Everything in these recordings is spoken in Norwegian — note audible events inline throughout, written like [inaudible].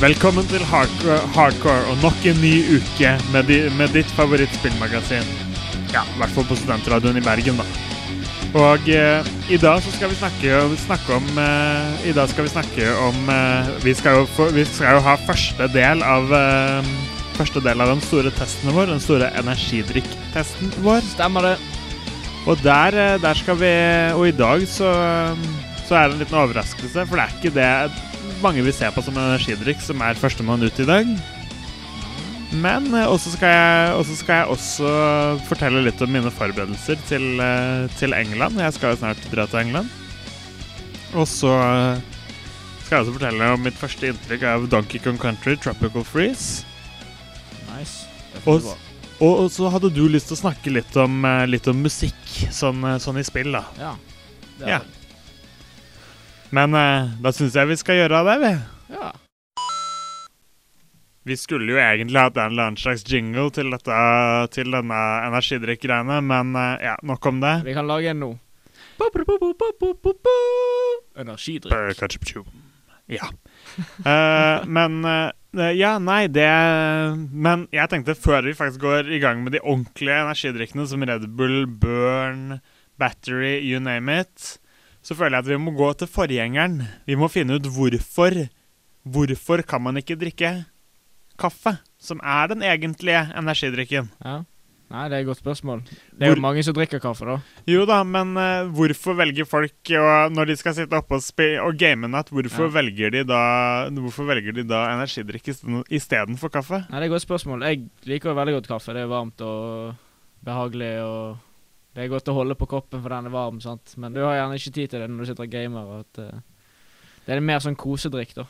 Velkommen til Hardcore, hardcore og nok en ny uke med, di, med ditt favorittspillmagasin. Ja, i hvert fall på Studentradioen i Bergen, da. Og eh, i dag så skal vi snakke, snakke om eh, I dag skal vi snakke om eh, vi, skal jo vi skal jo ha første del av eh, Første del av den store testen vår, den store energidrikktesten vår. Stemmer det. Og der, eh, der skal vi Og i dag så, så er det en liten overraskelse, for det er ikke det mange vil se på som en energidrikk som er førstemann ut i dag. Men eh, også skal, jeg, også skal jeg også fortelle litt om mine forberedelser til, eh, til England. Jeg skal jo snart dra til England. Og så eh, skal jeg også fortelle om mitt første inntrykk av Donkey Kong Country Tropical Freeze. Nice. Og, og, så hadde du lyst til å snakke litt om, litt om musikk, sånn, sånn i spill, da. Ja. Det er Ja. Men eh, da syns jeg vi skal gjøre det, vi. ja. Vi skulle jo egentlig hatt en eller annen slags jingle til, dette, til denne energidrikk-greiene, men eh, ja, nok om det. Vi kan lage en nå. Energidrikk. Ja. Eh, men eh, Ja, nei, det Men jeg tenkte før vi faktisk går i gang med de ordentlige energidrikkene, som Red Bull, Burn, Battery, you name it, så føler jeg at vi må gå til forgjengeren. Vi må finne ut hvorfor. Hvorfor kan man ikke drikke kaffe, som er den egentlige energidrikken? Ja. Nei, det er et godt spørsmål. Det er Hvor- jo mange som drikker kaffe, da. Jo da, men uh, hvorfor velger folk og når de skal sitte oppe og, og game natt, hvorfor, Ja. velger de da, hvorfor velger de da energidrikk istedenfor kaffe? Nei, det er et godt spørsmål. Jeg liker veldig godt kaffe. Det er varmt og behagelig, og det er godt å holde på koppen, for den er varm, sant. Men du har gjerne ikke tid til det når du sitter og gamer. og At, uh, det er mer sånn kosedrikk, da.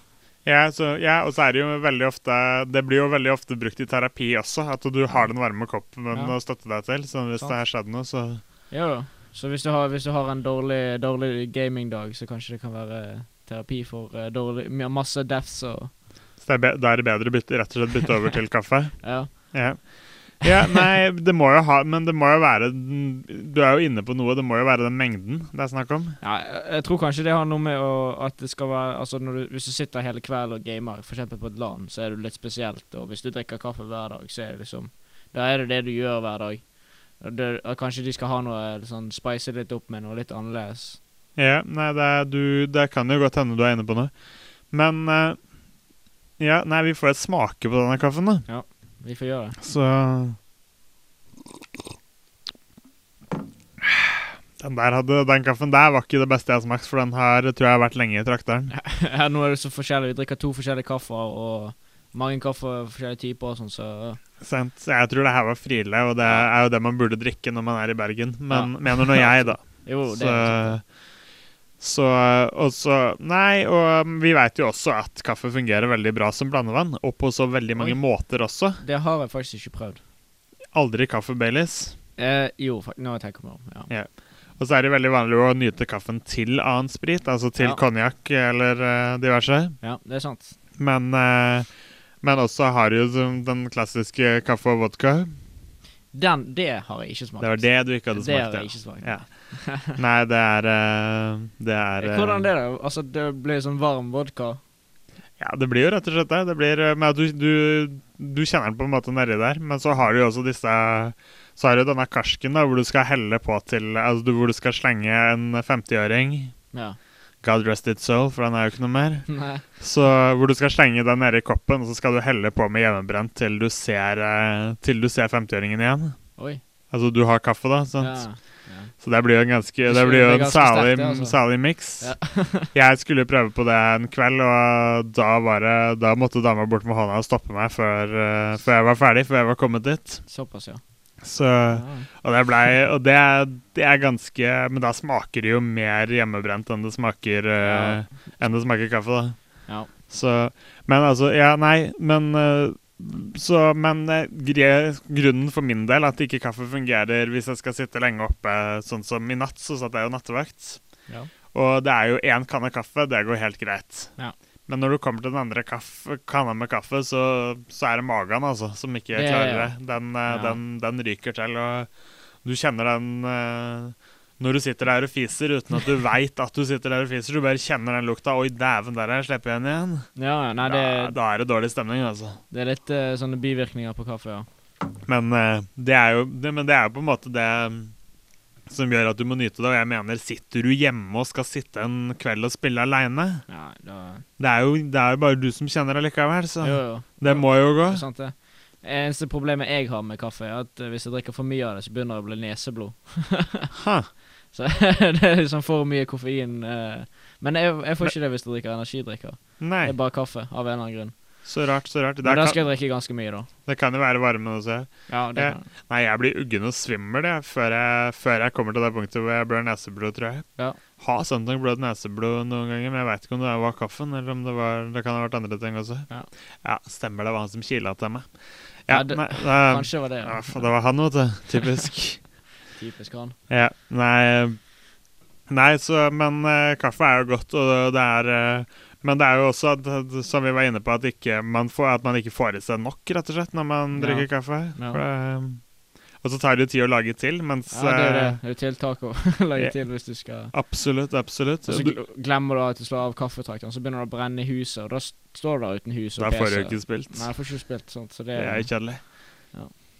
Ja, så, ja, og så er det jo veldig ofte Det blir jo veldig ofte brukt i terapi også, at du har den varme koppen Ja. å støtte deg til. Så hvis Sant. det har skjedd noe, så Jo. Så hvis du har, hvis du har en dårlig, dårlig gamingdag, så kanskje det kan være terapi for uh, dårlig, masse deaths og så det er be, er det bedre å bytte, rett og slett bytte over til [laughs] kaffe. Ja. Ja. Ja, nei, det må jo ha Men det må jo være Du er jo inne på noe. Det må jo være den mengden det er snakk om. Ja, jeg, tror kanskje det har noe med å, at det skal være Altså du, Hvis du sitter hele kvelden og gamer, f.eks. på et LAN, så er du litt spesielt. Og hvis du drikker kaffe hver dag, så er det liksom Da er det det du gjør hver dag. Det, kanskje de skal ha noe sånn spice litt opp med noe litt annerledes. Ja, nei, det, er, du, det kan jo godt hende du er inne på noe. Men eh, Ja, nei, vi får et smake på denne kaffen, da. Vi får gjøre det. Så Den der hadde, den kaffen der var ikke det beste jeg har smakt, for den har tror jeg har vært lenge i trakteren. [laughs] Ja, nå er det så forskjellig. Vi drikker to forskjellige kaffer og mange kaffer, forskjellige typer og sånn, så Sant? Så jeg tror det her var Friele, og det er jo det man burde drikke når man er i Bergen. Men mener nå jeg, da. [laughs] Jo, det Så, er så Og så Nei, og um, vi veit jo også at kaffe fungerer veldig bra som blandevann, og på så veldig mange Oi. måter også. Det har jeg faktisk ikke prøvd. Aldri kaffe Baileys. Eh, jo, nå tenker jeg meg om. Ja. Og så er det veldig vanlig å nyte kaffen til annen sprit, altså til Ja. konjakk eller uh, diverse. ja, det er sant. Men, uh, men også har jo den klassiske kaffe og vodka. Den, det har jeg ikke smakt. Det var det du ikke hadde smakt. Det har jeg ikke smakt. Ja. [laughs] Nei, det er eh, Det er eh, Hvordan det da? Altså, det blir sånn varm vodka. Ja, det blir jo rett og slett det. Det blir men du, du, du kjenner den på en måte nedi der, men så har du jo også disse Så har du denne karsken da, hvor du skal helle på til Altså hvor du skal slenge en 50-øring Ja. God rest its soul, for den er jo ikke noe mer. [laughs] Nei. Så Hvor du skal slenge den nedi koppen, og så skal du helle på med hjemmebrent til du ser, eh, til du ser 50-åringen igjen. Oi. Altså du har kaffe, da. sant? Ja. Så det blir jo en ganske Det blir jo en særlig, altså. særlig miks. Ja. [laughs] [laughs] jeg skulle prøve på det en kveld, og da, var det, da måtte dama bort med hånda og stoppe meg før, uh, før jeg var ferdig, før jeg var kommet dit. Såpass, ja. Så. Og det blei Og det, det er ganske Men da smaker det jo mer hjemmebrent enn det smaker eh, Enn det smaker kaffe, da. Ja. Så Men altså Ja, nei, men eh, Så Men eh, grunnen for min del at ikke kaffe fungerer hvis jeg skal sitte lenge oppe, sånn som i natt, så satt jeg jo nattevakt. Ja. Og det er jo én kanne kaffe, det går helt greit. Ja. Men når du kommer til den andre kaffe, kanna med kaffe, så, så er det magen altså, som ikke Det- klarer det. Den, eh, den, den ryker til, og du kjenner den eh, når du sitter der og fiser uten at du veit at du sitter der og fiser. Du bare kjenner den lukta. Oi, dæven, der er jeg slipper igjen igjen. ja, ja, nei, det, da, da er det dårlig stemning, altså. det er litt uh, sånne bivirkninger på kaffe, ja. Men uh, det jo det, men det er jo på en måte det mm, som gjør at du må nyte det. Og jeg mener, sitter du hjemme og skal sitte en kveld og spille aleine ja da, det, er jo- det er jo bare du som kjenner det likevel, så jo, jo. det må jo gå. Det er sant, det. Eneste problemet jeg har med kaffe, er at eh, hvis jeg drikker for mye av det, så begynner det å bli neseblod. [laughs] Ha. Så [laughs] det er liksom for mye koffein. eh. Men jeg, jeg får ikke det hvis jeg drikker energidrikker. Nei, Det er bare kaffe, av en eller annen grunn. så rart, så rart. Men da skal jeg drikke ganske mye, da. det kan jo være varmen også. Ja, det jeg, kan. Nei, jeg blir uggen og svimmel jeg, før, jeg, før jeg kommer til det punktet hvor jeg blør neseblod, tror jeg. Ja. Har søndag blødd neseblod noen ganger, men jeg veit ikke om det var kaffen, eller om det var Det kan ha vært andre ting også. Ja. ja stemmer det var han som kila til meg. Ja, Ja, det- nei, det, Kanskje var det. ja, Ja. det var han, vet du. Typisk. [laughs] Typisk han. ja, nei Nei, så Men uh, kaffe er jo godt, og det er uh, Men det er jo også, at, som vi var inne på, at, ikke man får, at man ikke får i seg nok, rett og slett, når man Ja. drikker kaffe. Ja. Det, og så tar det jo tid å lage til, mens Ja, det er det. eh, Det er jo tiltak å [laughs] lage Ja. til hvis du skal Absolutt, absolutt. Og så glemmer du at du slår av kaffetrakteren, så begynner det å brenne i huset, og da står du der uten hus og Da får du ikke spilt. Nei, jeg får ikke spilt sånt, så det, Det er kjedelig.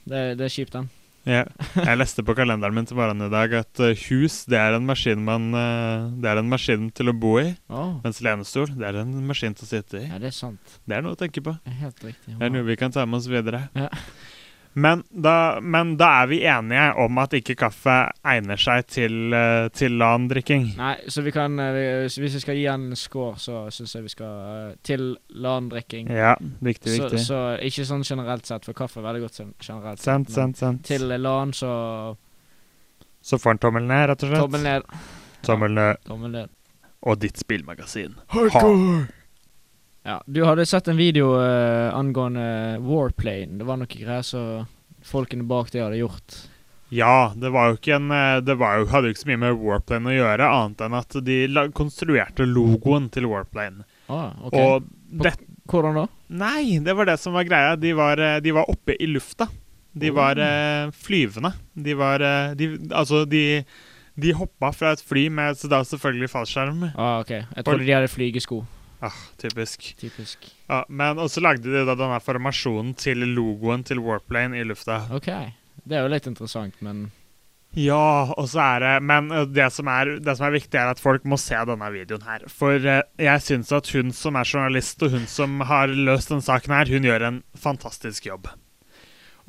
det, det er kjipt, den. Ja. Jeg leste på kalenderen min til morgenen i dag at eh, hus det er en maskin man eh, Det er en maskin til å bo i, Oh. mens lenestol det er en maskin til å sitte i. ja, det er sant. Det er noe å tenke på. Helt riktig. Det er noe vi kan ta med oss videre. Ja. Men, da, men da er vi enige om at ikke kaffe egner seg til, uh, til LAN-drikking. Nei, så vi kan eh, Hvis vi skal gi han en score, så syns jeg vi skal eh, til LAN-drikking. Ja, viktig, Så, viktig. så ikke sånn generelt sett, for kaffe er veldig godt generelt sett. sent, sent. sant, sant. Til LAN, så Så får han tommelen ned, rett og slett. tommel ned. Tommel ned. Tommel ned. Og ditt spillmagasin. Ja, du hadde sett en video uh, angående Warplane. Det var noe greier som folkene bak det hadde gjort. Ja, det var jo ikke en eh, Det var jo, hadde jo ikke så mye med Warplane å gjøre, annet enn at de konstruerte logoen til Warplane. Ah, ok. Og det Hvordan da? Nei, det var det som var greia. De var, eh, de var oppe i lufta. De var eh, flyvende. De var de, Altså, de de hoppa fra et fly med så da selvfølgelig fallskjerm. Ah, ok. Jeg trodde de hadde flygesko. Ah, typisk. Typisk. Ah, men også lagde de da denne formasjonen til logoen til Warplane i lufta. Ok. Det er jo litt interessant, men Ja, og så er det Men det som er, det som er viktig, er at folk må se denne videoen her. For eh, jeg syns at hun som er journalist, og hun som har løst denne saken her, hun gjør en fantastisk jobb.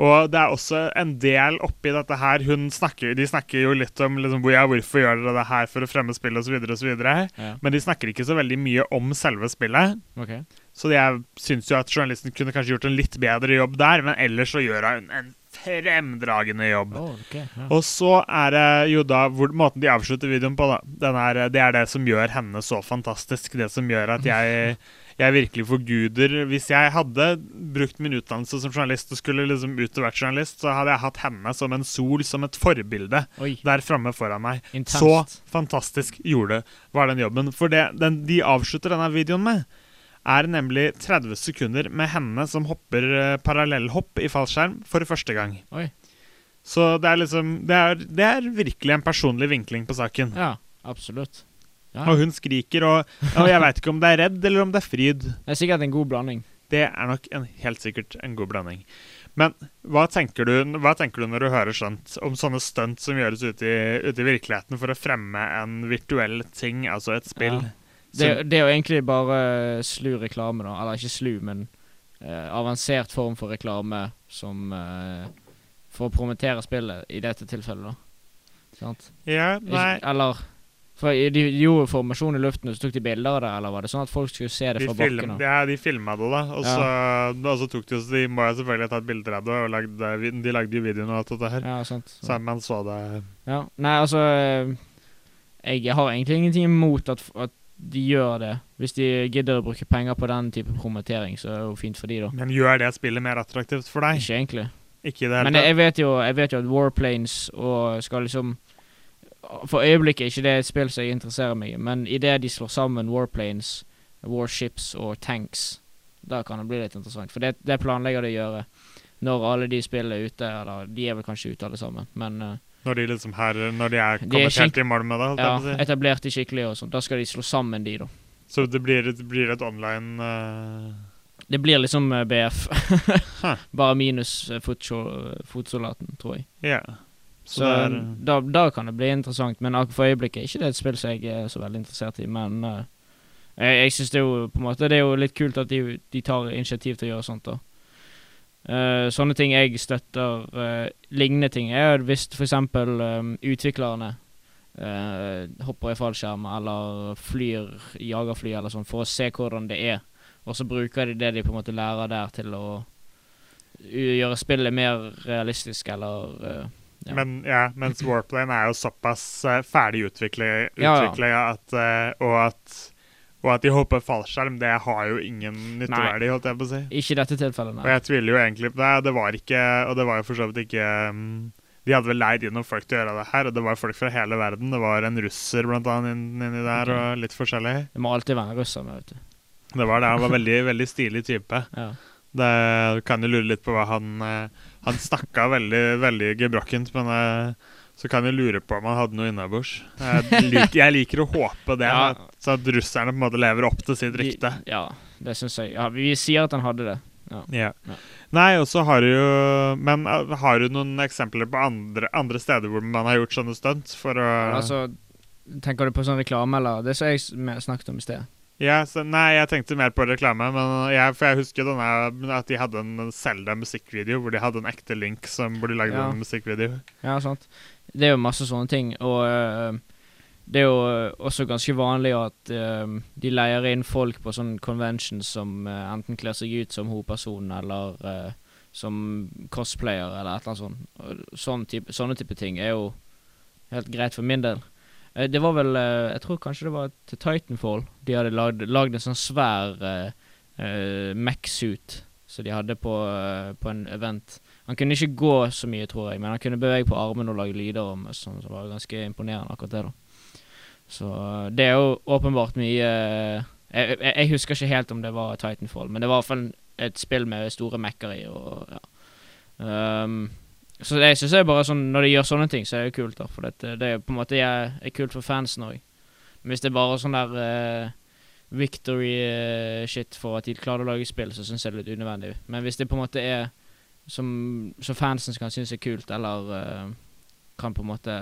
Og det er også en del oppi dette her hun snakker, De snakker jo litt om liksom, ja, hvorfor gjør dere det her for å fremme spill osv., osv. ja. Men de snakker ikke så veldig mye om selve spillet. Okay. Så jeg syns jo at journalisten kunne kanskje gjort en litt bedre jobb der, men ellers så gjør hun en fremdragende jobb. Oh, okay, Ja. Og så er det jo da hvor, måten de avslutter videoen på, da. Den er, det er det som gjør henne så fantastisk. Det som gjør at jeg, [laughs] jeg virkelig forguder Hvis jeg hadde brukt min utdannelse som journalist og skulle liksom ut og vært journalist, så hadde jeg hatt henne som en sol, som et forbilde Oi. der framme foran meg. Intenst. Så fantastisk gjorde var den jobben. For det den, de avslutter denne videoen med, er nemlig 30 sekunder med henne som hopper eh, parallellhopp i fallskjerm for første gang. Oi. Så det er liksom det er, det er virkelig en personlig vinkling på saken. Ja, absolutt. Ja. Og hun skriker, og, og jeg veit ikke om det er redd eller om det er fryd. Det er sikkert en god blanding. Det er nok en, helt sikkert en god blanding. Men hva tenker, du, hva tenker du når du hører sånt om sånne stunt som gjøres ute i, ute i virkeligheten for å fremme en virtuell ting, altså et spill? Ja. Det, det er jo egentlig bare slu reklame, da. Eller ikke slu, men eh, avansert form for reklame som eh, For å promotere spillet, i dette tilfellet, da. Sant? Ja, nei Ikke, eller For de, de gjorde formasjon i luften, og så tok de bilder av det, eller var det sånn at folk skulle se det de, fra bakken? ja, de filma det, da. Og så, så tok de De må jo selvfølgelig ha tatt bilder av det, og lagde, de lagde jo videoen og alt dette her. Ja, sant. Så man så det Ja. Nei, altså eh, Jeg har egentlig ingenting imot at, at de gjør det. Hvis de gidder å bruke penger på den type promotering, så er det jo fint for de, da. Men gjør det spillet mer attraktivt for deg? Ikke egentlig. Ikke det hele Men jeg vet jo Jeg vet jo at Warplanes og skal liksom For øyeblikket er ikke det et spill som jeg interesserer meg i, men idet de slår sammen Warplanes, Warships og Tanks, da kan det bli litt interessant. For det, det planlegger de å gjøre når alle de spillene er ute. Eller de er vel kanskje ute alle sammen, men uh, Når de liksom her Når de er De kommet helt i mål med det? ja, si. etablert de skikkelig og sånn. Da skal de slå sammen de, da. Så det blir, det blir et online uh... Det blir liksom uh, BF. [laughs] Bare minus fotsoldaten, tror jeg. Ja. Så, Så, er da, da kan det bli interessant. Men akkurat for øyeblikket er ikke det et spill som jeg er så veldig interessert i. Men uh, jeg, jeg syns det er jo på en måte Det er jo litt kult at de, de tar initiativ til å gjøre sånt. da uh, sånne ting jeg støtter, Uh, lignende ting, er hvis f.eks. Um, utviklerne hopper i fallskjerm eller flyr jagerfly eller sånn for å se hvordan det er, og så bruker de det de på en måte lærer der, til å gjøre spillet mer realistisk eller ja. Men ja, mens [laughs] Warplane er jo såpass uh, ferdig utviklet, Ja, ja. at, eh, og at og at de hopper fallskjerm, det har jo ingen nytteverdi, holdt jeg på å si. Ikke i dette tilfellet, Og jeg tviler jo egentlig på det. Det var ikke Og det var jo for så vidt ikke um, De hadde vel leid inn noen folk til å gjøre det her, og det var folk fra hele verden. Det var en russer blant annet inn- der, okay. og litt forskjellig. Det må alltid være en russer med, vet du. Det var det. Han var [laughs] veldig, veldig stilig type. Ja. Det du kan jo lure litt på hva han eh, Han snakka veldig, veldig gebrokkent, men jeg, så kan vi lure på om han hadde noe innabords. Jeg, lik, jeg liker å håpe det, Ja. at, så at russerne på en måte lever opp til sitt rykte. De, ja, det syns jeg. Ja, vi sier at han hadde det. Ja. Ja. Nei, og så har du jo Men uh, har du noen eksempler på andre, andre steder hvor man har gjort sånne stunt for å Altså, tenker du på sånn reklame, eller det som jeg snakket om i sted? Ja, så, Nei, jeg tenkte mer på reklame, men jeg, for jeg husker denne, at de hadde en Selda-musikkvideo hvor de hadde en ekte Link som burde lagd Ja. en musikkvideo. Ja, sant. Det er jo masse sånne ting, og øh, det er jo øh, også ganske vanlig at øh, de leier inn folk på sånne conventions som øh, enten kler seg ut som hovedperson eller som cosplayer eller et eller annet sånt. Og Sånn type, sånne type ting er jo helt greit for min del. Eh, Det var vel eh, Jeg tror kanskje det var til Titanfall de hadde lagd, en sånn svær uh, Mac-suit som de hadde på, uh, på en event. Han kunne ikke gå så mye, tror jeg, men han kunne bevege på armene og lage lyder. Sånn, som var ganske imponerende, akkurat det. da Så eh, det er jo åpenbart mye uh, jeg, jeg, jeg husker ikke helt om det var Titanfall, men det var i hvert fall et spill med store Mac-er i. Og, ja. Ehm, så jeg synes det er bare sånn Når de gjør sånne ting, så er det jo kult. da For det, det er på en måte er, er kult for fansen òg. Hvis det er bare sånn der uh, victory eh, shit for at de klarer å lage spill, så syns jeg det er litt unødvendig. Men hvis det på en måte er som, som fansen kan synes er kult, eller uh, kan på en måte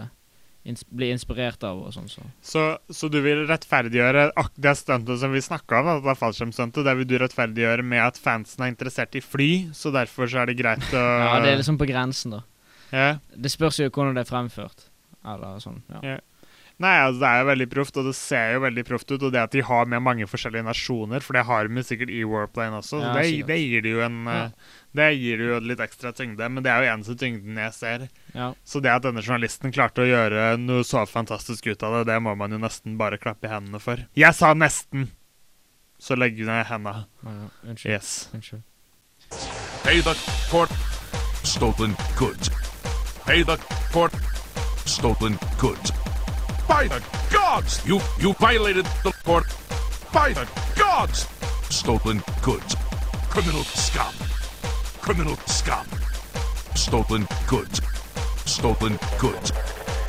ins bli inspirert av og sånn, så Så, så du vil rettferdiggjøre det stuntet som vi snakka om, det fallskjermstuntet, det vil du rettferdiggjøre med at fansen er interessert i fly, så derfor så er det greit å Ja, det er liksom på grensen, da. Yeah. Det spørs jo hvordan det er fremført. Eller sånn. ja. Ja. Nei, altså det er jo veldig proft, og det ser jo veldig proft ut. Og det at de har med mange forskjellige nasjoner, for det har de sikkert i Warplane også, Ja, det, det gir det jo en Ja. Det gir jo litt ekstra tyngde, men det er jo eneste tyngden jeg ser. Ja. Så det at denne journalisten klarte å gjøre noe så fantastisk ut av det, det må man jo nesten bare klappe i hendene for. Jeg sa nesten! Så legg ned henda. Unnskyld. Yes. Unnskyld. Pay the court. Stolen goods. Pay the court. Stolen goods. By the gods! You, you violated the court. By the gods! Stolen goods. Criminal scum. Criminal scum. Stolen goods. Stolen goods.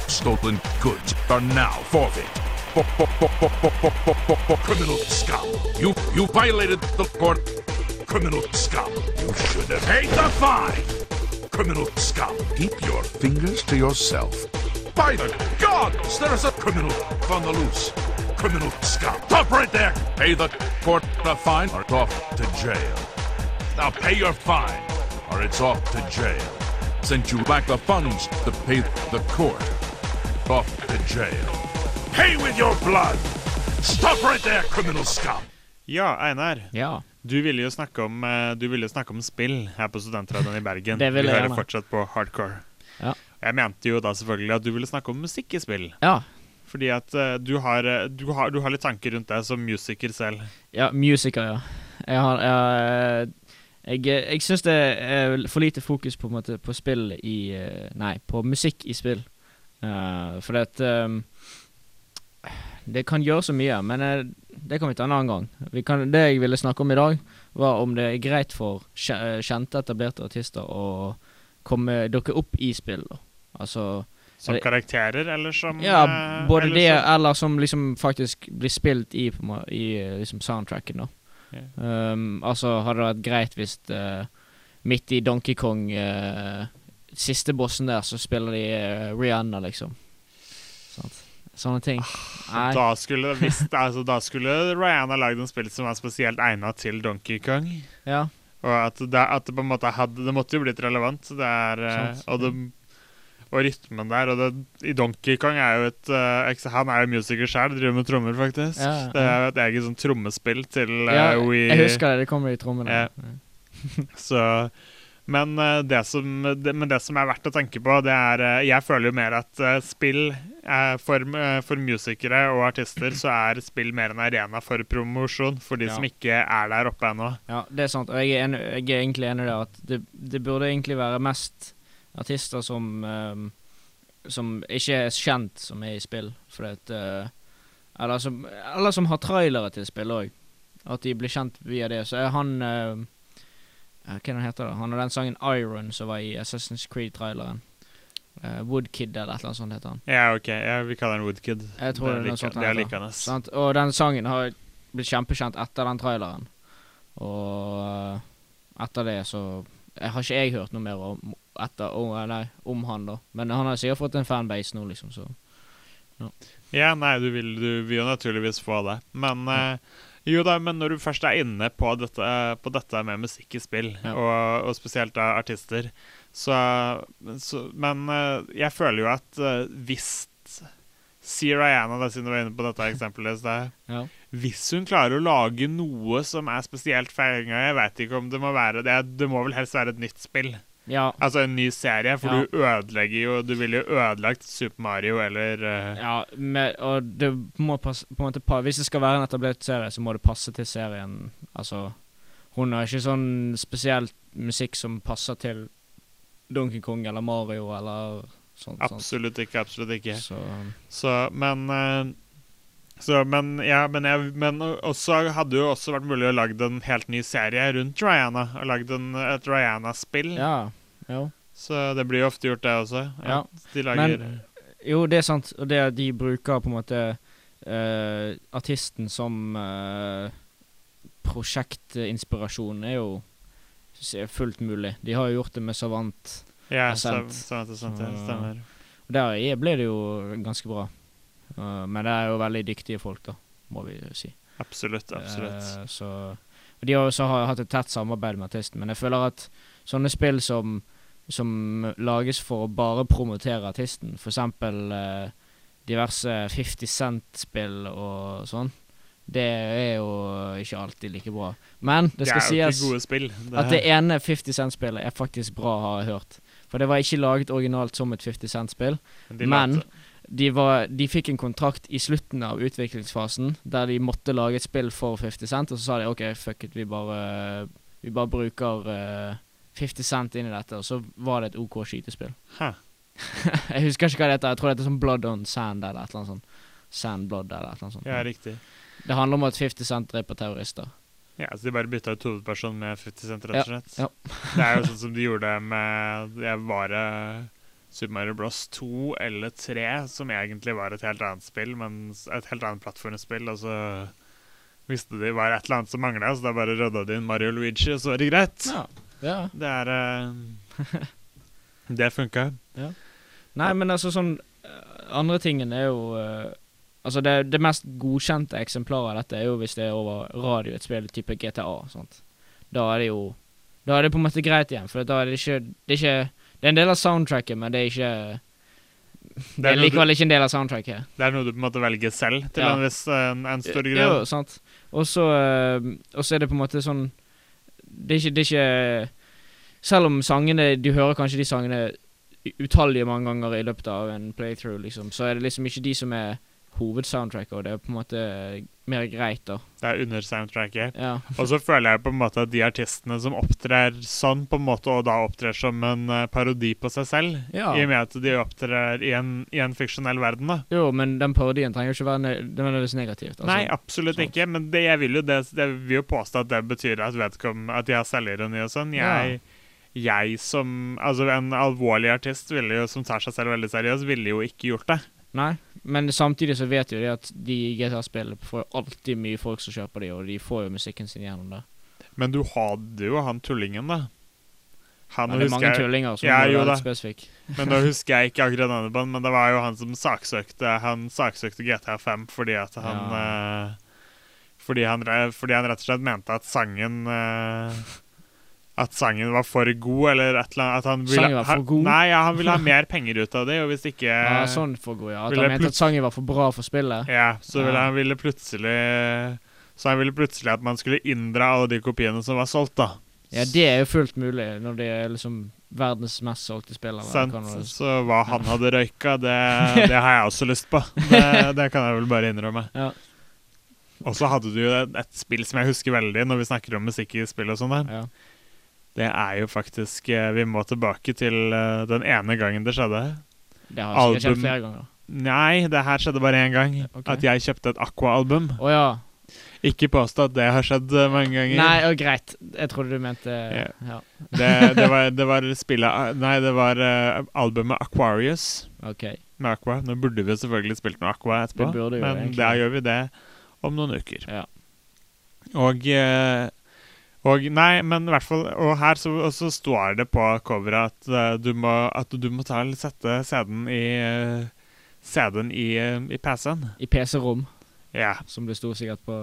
Stolen goods are now forfeit. Criminal scum. You, you violated the court. Criminal scum. You should have paid the fine. Criminal scum. Keep your fingers to yourself. By the gods, there is a criminal on the loose. criminal scum! Stop right there! Pay the court a fine or off to jail. Now pay your fine or it's off to jail. Since you lack the funds to pay the court, off to jail. Pay with your blood! Stop right there, criminal scum! Ja, Einar. Ja. Du ville jo snakke om, eh, du ville jo snakke om spill her på Studentradioen i Bergen. Det vil Vi jeg hører gjerne. fortsatt på hardcore. Ja. Jeg mente jo da selvfølgelig at du ville snakke om musikk i spill. Ja. Fordi at eh, du, har, eh, du, har, du har litt tanker rundt deg som musiker selv. Ja, musiker, ja. Jeg har Jeg, jeg, jeg syns det er for lite fokus på, måte, på spill i eh, Nei, på musikk i spill. Uh, for det at um, Det kan gjøre så mye, men uh, det kan vi ta en annen gang. Vi kan, det jeg ville snakke om i dag, var om det er greit for eh, kjente, etablerte artister å komme, dukke opp i spill. Da. Altså Som det, karakterer, eller som Ja, eh, både eller det, som- eller som liksom faktisk blir spilt i, på, i eh, liksom soundtracken, da. Yeah. Um, altså, hadde det vært greit hvis uh, midt i Donkey Kong uh, Siste bossen der, så spiller de uh, Rihanna, liksom. Sånt. Sånne ting. Ah, Da skulle, hvis, altså, da skulle Rihanna lagd en spill som var spesielt egnet til Donkey Kong. Ja. Og at det, at det på en måte hadde Det måtte jo blitt relevant. Det er, og, det, og rytmen der. Og det, i Donkey Kong er jo et uh, Han er jo musiker sjøl, driver med trommer, faktisk. Ja, ja. Det er jo et eget sånn trommespill til eh, ja, Wii. jeg husker det. Det kommer i trommene. Ja. [laughs] Så men, eh, det som, det, men det som er verdt å tenke på, det er Jeg føler jo mer at spill for, for musikere og artister så er spill mer en arena for promosjon for de Ja. som ikke er der oppe ennå. Ja, det er sant. Og jeg er, enig, jeg er egentlig enig i det at det, det burde egentlig være mest artister som ehm, Som ikke er kjent, som er i spill. For at uh, eller, som, eller som har trailere til spill òg. At de blir kjent via det. Så er han uh, eh, Hva er det han heter har den sangen Iron som var i Assassin's Creed-traileren. Uh, Woodkid eller et eller annet sånt heter han. Ja, OK. Ja, vi kaller den Woodkid. Jeg tror det er Det er likende. Og den sangen har blitt kjempekjent etter den traileren. Og eh, etter det så jeg Har ikke jeg hørt noe mer om, etter, om, nei, om han, da. Men han har sikkert fått en fanbase nå, liksom. Så. Ja, nei, du vil, du vil jo naturligvis få det. Men eh, jo da, men når du først er inne på dette, på dette med musikk i spill, Ja. og, og spesielt da artister, så, så Men eh, jeg føler jo at uh, hvis Si Rihanna, da, siden du var inne på dette eksempelet i sted. Ja. Hvis hun klarer å lage noe som er spesielt feiringa Jeg vet ikke om det må være det. Det må vel helst være et nytt spill. Ja, Altså en ny serie, for Ja. du ødelegger jo Du ville jo ødelagt Super Mario eller uh... ja med, og det må passe på en måte pa Hvis det skal være en etablert serie, så må det passe til serien. Altså Hun har ikke sånn spesielt musikk som passer til Donkey Kong eller Mario eller sånt. sant? Absolutt ikke. Absolutt ikke. Så Så, men uh, så, men, ja, men, jeg, men også hadde jo også vært mulig å lage en helt ny serie rundt Rihanna. Og lagd et Rihanna-spill. ja. Jo. Så det blir jo ofte gjort, det også. Ja. De lager Men- Jo, det er sant. Og det de bruker på en måte uh, artisten som uh, prosjektinspirasjon, er jo er fullt mulig. De har jo gjort det med Savant. Ja, er sant. sant. sant, stemmer. Og der er- ble det jo ganske bra. Uh, men det er jo veldig dyktige folk, da, må vi si. Absolutt. absolutt. Så og De har også hatt et tett samarbeid med artisten, men jeg føler at sånne spill som, som lages for å bare promotere artisten, f.eks. eh, diverse 50 Cent-spill og sånn, det er jo ikke alltid like bra. Men det skal er jo sies spill. Det, at det ene 50 Cent-spillet er faktisk bra, har jeg hørt. For det var ikke laget originalt som et 50 Cent-spill. men- De, var, de fikk en kontrakt i slutten av utviklingsfasen der de måtte lage et spill for 50 Cent, og så sa de OK, fuck it, vi bare, vi bare bruker eh, 50 Cent inn i dette, og så var det et OK skytespill. Hæ. [laughs] jeg husker ikke hva det heter, jeg tror det heter sånn Blood on Sand eller et eller annet sånt. Sand Blood eller et eller annet sånt. Ja, riktig. det handler om at 50 Cent dreper terrorister. Ja, Så de bare bytta ut hovedpersonen med 50 Cent, rett og slett? ja. [laughs] det er jo sånn som de gjorde med Jeg var det Super Mario Bros 2 eller 3, som egentlig var et helt annet spill, men et helt annet plattformspill, og så visste de var et eller annet som mangla, så da bare rydda de inn Mario Luigi, og så var det greit. Ja. Ja. Det er uh, [laughs] Det funka. Nei, men altså sånn eh, Andre tingen er jo uh, Altså, det, det mest godkjente eksemplaret av dette er jo hvis det er over radio, et spill type GTA. Sant? Da er det jo Da er det på en måte greit igjen, for da er det ikke Det er, ikke, det er en del av soundtracket, men det er ikke Det er er noe du- likevel ikke en del av soundtracket. Det er noe du på en måte velger selv, til Ja. en viss en, en stor Jo, sant. Og så er det på en måte sånn Det er ikke, det er ikke Selv om sangene Du hører kanskje de sangene utallige mange ganger i løpet av en playthrough, liksom, så er det liksom ikke de som er hovedsoundtracket, og det er på en måte mer greit, da. Det er under soundtracket. Ja. Og så føler jeg på en måte at de artistene som opptrer sånn, på en måte, og da opptrer som en eh, parodi på seg selv, Ja. i og med at de opptrer i en, i en fiksjonell verden, da. Jo, men den parodien trenger jo ikke være ne nødvendigvis negativt. Altså. Nei, absolutt sånn. ikke, men det, jeg vil jo det, jeg vil jo påstå at det betyr at vedkommende At de har selvironi og sånn. Jeg, jeg som Altså, en alvorlig artist jo, som tar seg selv veldig seriøst, ville jo ikke gjort det. Nei, men samtidig så vet jo de at de GTA-spillene får alltid mye folk som kjøper de, og de får jo musikken sin gjennom det. Men du hadde jo han tullingen, da. Han Men det er mange jeg, tullinger som Ja, jo litt spesifikk. Men da [laughs] husker jeg ikke akkurat denne banen, men det var jo han som saksøkte Han saksøkte GTA5 fordi at han eh, fordi, han fordi han rett og slett mente at sangen eh, At sangen var for god, eller et eller annet at han ville, Sangen var for god? Nei, ja, han ville ha mer penger ut av det, og hvis ikke Ja, sånn for god, ja. At han mente at sangen var for bra for spillet. Ja, så ville Ja. han ville plutselig Så han ville plutselig at man skulle inndra alle de kopiene som var solgt, da. Ja, det er jo fullt mulig når det er liksom verdens mest solgte spill. eller Sant? du- Så hva han hadde røyka, det, [laughs] det har jeg også lyst på. Det, det kan jeg vel bare innrømme. Ja. Og så hadde du jo et, et spill som jeg husker veldig når vi snakker om musikk i spill og sånn der. Ja. Det er jo faktisk eh, Vi må tilbake til eh, den ene gangen det skjedde. Det har sikkert skjedd flere ganger. Nei, det her skjedde bare én gang. Okay. At jeg kjøpte et Aqua-album. Oh, ja. Ikke påstå at det har skjedd eh, mange ganger. Nei, og greit. Jeg trodde du mente Ja. Ja. Det, det, var, det var spillet Nei, det var albumet Aquarius okay. med Aqua. Nå burde vi selvfølgelig spilt noe Aqua etterpå, Det burde jo men da gjør vi det om noen uker. Ja. Og eh, og nei, men i hvert fall Og her så, og så står det på coveret at, uh, du må, at du må ta, sette CD-en i uh, CD-en i, uh, i PC-en. I PC-rom, Ja. som det sto sikkert på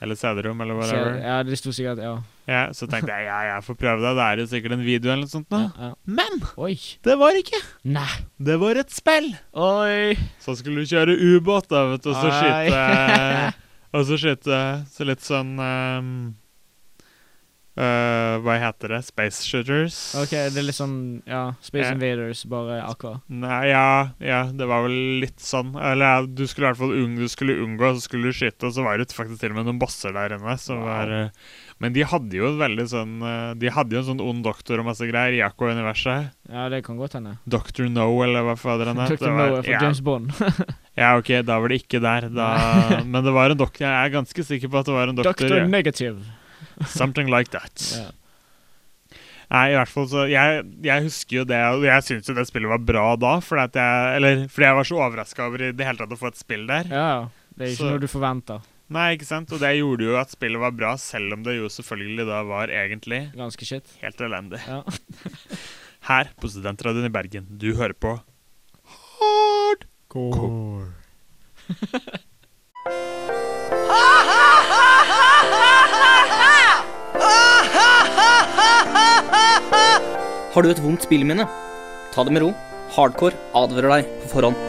Eller CD-rom, eller whatever. Ja, det sto sikkert Ja. Ja, så tenkte jeg ja, jeg får prøve det. Det er jo sikkert en video eller noe sånt. Da. ja, ja. Men Oi. det var ikke. Nei. Det var et spill. Oi. Så skulle du kjøre ubåt, da, vet du, og så skyte [laughs] Og så skyte Så litt sånn ehm, eh, Hva heter det? Space shooters? OK, det er litt sånn Ja, Space Ja. Invaders, bare aqua. Nei, ja, ja, det var vel litt sånn. Eller ja, du skulle i hvert fall unge du skulle unngå, så skulle du skyte, og så var det faktisk til og med noen bosser der inne. Wow. var, eh, men de hadde jo en veldig sånn eh, De hadde jo en sånn ond doktor og masse greier i Aqua-universet. Ja, det kan godt hende. Dr. No, eller hva fader han het. Det var- Noah ja, James Bond. [laughs] ja, ok, da var det ikke der. Da, [laughs] men det var en doktor. Jeg er ganske sikker på at det var en doktor. Ja. Negative. Something like that. yeah. Nei, i hvert fall så Jeg, jeg husker jo det, og jeg syns jo det spillet var bra da, fordi at jeg Eller fordi jeg var så overraska over i det hele tatt å få et spill der. ja. Det er ikke Så- noe du forventer. Nei, ikke sant? Og det gjorde jo at spillet var bra, selv om det jo selvfølgelig da var egentlig Ganske shit. helt elendig. Ja. [laughs] Her på Studentradioen i Bergen, du hører på Hardcore. [laughs] [laughs] Har du et vondt spilleminne? Ta det med ro. Hardcore advarer deg på forhånd. [laughs]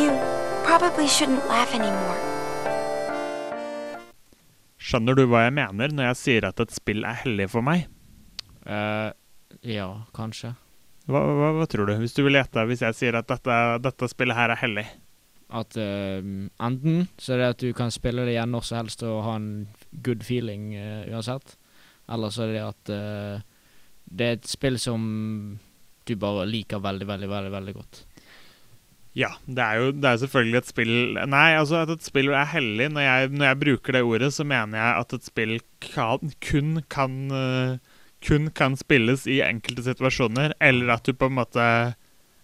You probably shouldn't laugh anymore. Skjønner du hva jeg mener når jeg sier at et spill er hellig for meg? Uh, ja, kanskje. Hva, hva, hva tror du? Hvis du vil gjette, hvis jeg sier at dette, dette spillet her er hellig? At uh, enten så er det at du kan spille det igjen når som helst og ha en good feeling uh, uansett. Eller så er det at uh, det er et spill som du bare liker veldig, veldig, veldig veldig godt. Ja, det er jo det er selvfølgelig et spill Nei, altså at et spill er hellig Når jeg, når jeg bruker det ordet, så mener jeg at et spill kan, kun kan Kun kan spilles i enkelte situasjoner, eller at du på en måte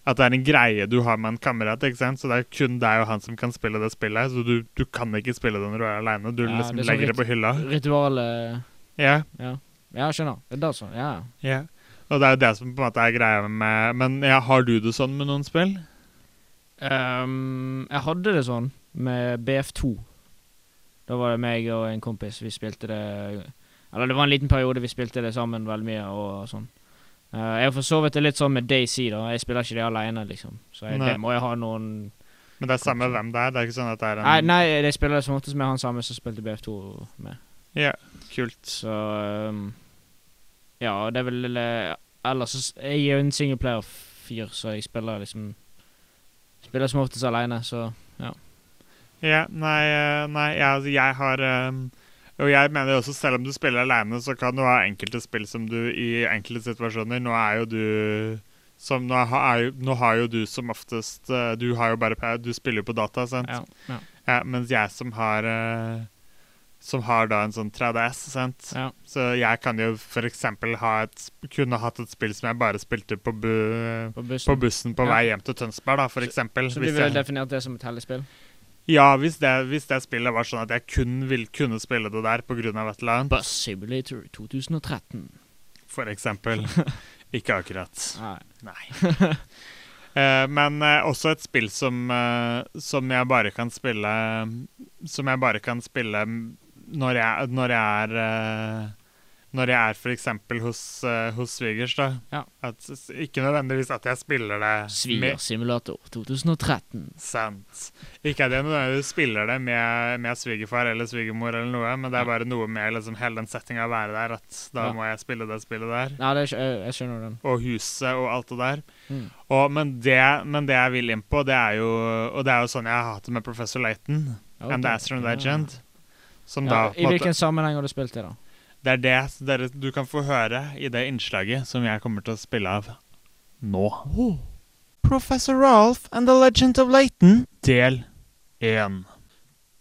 At det er en greie du har med en kamerat. ikke sant? Så det er kun deg og han som kan spille det spillet. Så du, du kan ikke spille det når du er aleine. Du Ja, liksom det legger det på hylla. Ritualet Ja, Ja, ja skjønner. Det er sånn, ja. ja. Og det er jo det som på en måte er greia med Men ja, har du det sånn med noen spill? Um, jeg hadde det sånn med BF2. Da var det meg og en kompis. Vi spilte det Eller det var en liten periode vi spilte det sammen veldig mye. og sånn. Eh, jeg har for så vidt det litt sånn med Daisy. da Jeg spiller ikke det alene, liksom. Så jeg, det må jeg ha noen Men det er samme hvem det er? Det er ikke sånn at det er en Nei, nei jeg spiller som oftest med han samme som spilte BF2 med. Ja, kult. Så um, Ja, det er vel eh, Ellers Jeg er jo en singleplayer-fyr, så jeg spiller liksom Spiller som oftest alene, så Ja, nei, yeah, nei jeg, altså, jeg har eh, Og jeg mener også, selv om du spiller alene, så kan du ha enkelte spill som du i enkelte situasjoner Nå er jo du som nå, ha, er jo, nå har jo du som oftest eh, Du har bare Du spiller jo på data, sant? ja. ja. Ja, mens jeg som har eh, Som har da en sånn 3DS, sant? ja. Så jeg kan jo f.eks. ha et kunne hatt et spill som jeg bare spilte på, bu, På bussen. på bussen på Ja. vei hjem til Tønsberg, da, for eksempel. Så du ville definert det som et hellig spill? Ja, hvis det, hvis det spillet var sånn at jeg kun vil kunne spille det der pga. et eller annet, Bus Simulator 2013. for eksempel. [laughs] Ikke akkurat. Nei. Nei. Uh, [laughs] men uh, også et spill som, uh, som jeg bare kan spille Som jeg bare kan spille når jeg, når jeg er Når jeg er f.eks. hos, uh, hos svigers, da. Ja. At, ikke nødvendigvis at jeg spiller det Svigersimulator 2013. Sant. Ikke at jeg nødvendigvis spiller det med, med svigerfar eller svigermor, eller noe, men det er bare noe med liksom, hele den settinga å være der, at da Ja. må jeg spille det spillet der. Ja, det jeg, jeg skjønner den. Og huset og alt det der. Mm. Og, men, det, men det jeg vil inn på, det er jo Og det er jo sånn jeg har hatt det med Professor Layton and The Astron Legend. Som da I hvilken måte- sammenheng har du spilt det, da? Det er det dere, du kan få høre i det innslaget som jeg kommer til å spille av nå. Professor Ralph and the Legend of Leighton, del 1.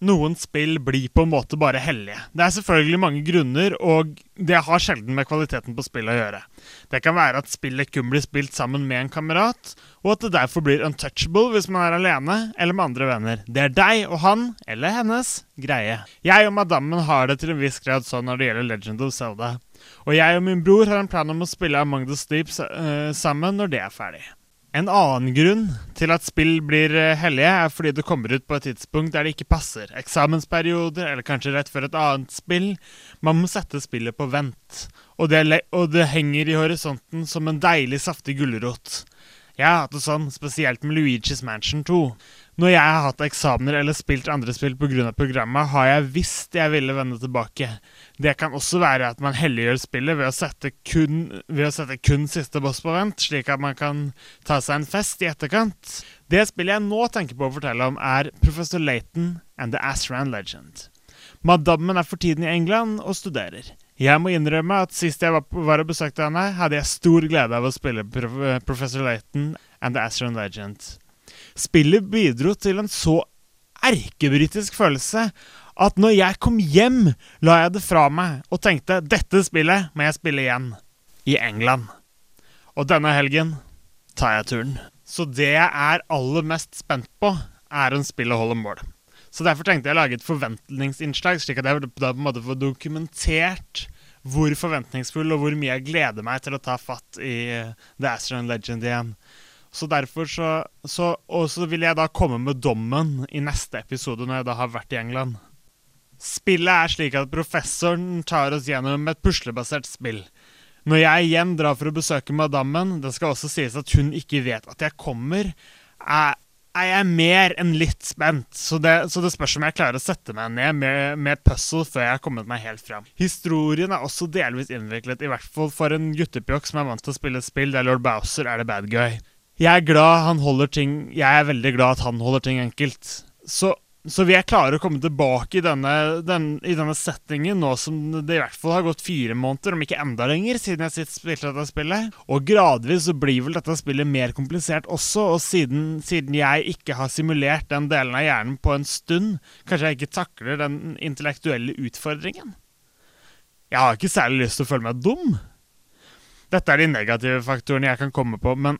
Noen spill blir på en måte bare hellige. Det er selvfølgelig mange grunner, og det har sjelden med kvaliteten på spillet å gjøre. Det kan være at spillet kun blir spilt sammen med en kamerat, og at det derfor blir untouchable hvis man er alene eller med andre venner. Det er deg og han, eller hennes, greie. Jeg og madammen har det til en viss grad sånn når det gjelder Legend of Zelda. Og jeg og min bror har en plan om å spille Among the Sleeps uh, sammen når det er ferdig. En annen grunn til at spill blir eh, hellige, er fordi det kommer ut på et tidspunkt der det ikke passer. Eksamensperioder, eller kanskje rett før et annet spill. Man må sette spillet på vent. Og det, og det henger i horisonten som en deilig, saftig gulrot. Jeg har hatt det sånn, spesielt med Luigi's Mansion 2. Når jeg har hatt eksamener eller spilt andre spill pga. programmet, har jeg visst jeg ville vende tilbake. Det kan også være at man helliggjør spillet ved å, sette kun, ved å sette kun siste boss på vent, slik at man kan ta seg en fest i etterkant. Det spillet jeg nå tenker på å fortelle om, er Professor Laton and The Asran Legend. Madammen er for tiden i England og studerer. Jeg må innrømme at sist jeg var, og besøkte henne, hadde jeg stor glede av å spille Professor Laton and The Asran Legend. Spillet bidro til en så erkebritisk følelse at når jeg kom hjem, la jeg det fra meg og tenkte dette spillet må jeg spille igjen. I England. Og denne helgen tar jeg turen. Så det jeg er aller mest spent på, er om spillet holder mål. Så derfor tenkte jeg å lage et forventningsinnslag, slik at jeg da på en måte får dokumentert hvor forventningsfull og hvor mye jeg gleder meg til å ta fatt i The Astron Legend igjen. Så derfor så, så Og så vil jeg da komme med dommen i neste episode, når jeg da har vært i England. Spillet er slik at professoren tar oss gjennom et puslebasert spill. Når jeg igjen drar for å besøke madammen, det skal også sies at hun ikke vet at jeg kommer, er, jeg mer enn litt spent. Så det, så det spørs om jeg klarer å sette meg ned med, med et puzzle før jeg har kommet meg helt fram. Historien er også delvis innviklet, i hvert fall for en guttepjokk som er vant til å spille spill der lord Bowser er the bad guy. Jeg er glad han holder ting Jeg er veldig glad at han holder ting enkelt. Så, så vil jeg klare å komme tilbake i denne, den, i denne settingen nå som det i hvert fall har gått fire måneder, om ikke enda lenger, siden jeg sitt spilte dette spillet. Og gradvis så blir vel dette spillet mer komplisert også, og siden, siden jeg ikke har simulert den delen av hjernen på en stund, kanskje jeg ikke takler den intellektuelle utfordringen. Jeg har ikke særlig lyst til å føle meg dum. Dette er de negative faktorene jeg kan komme på, men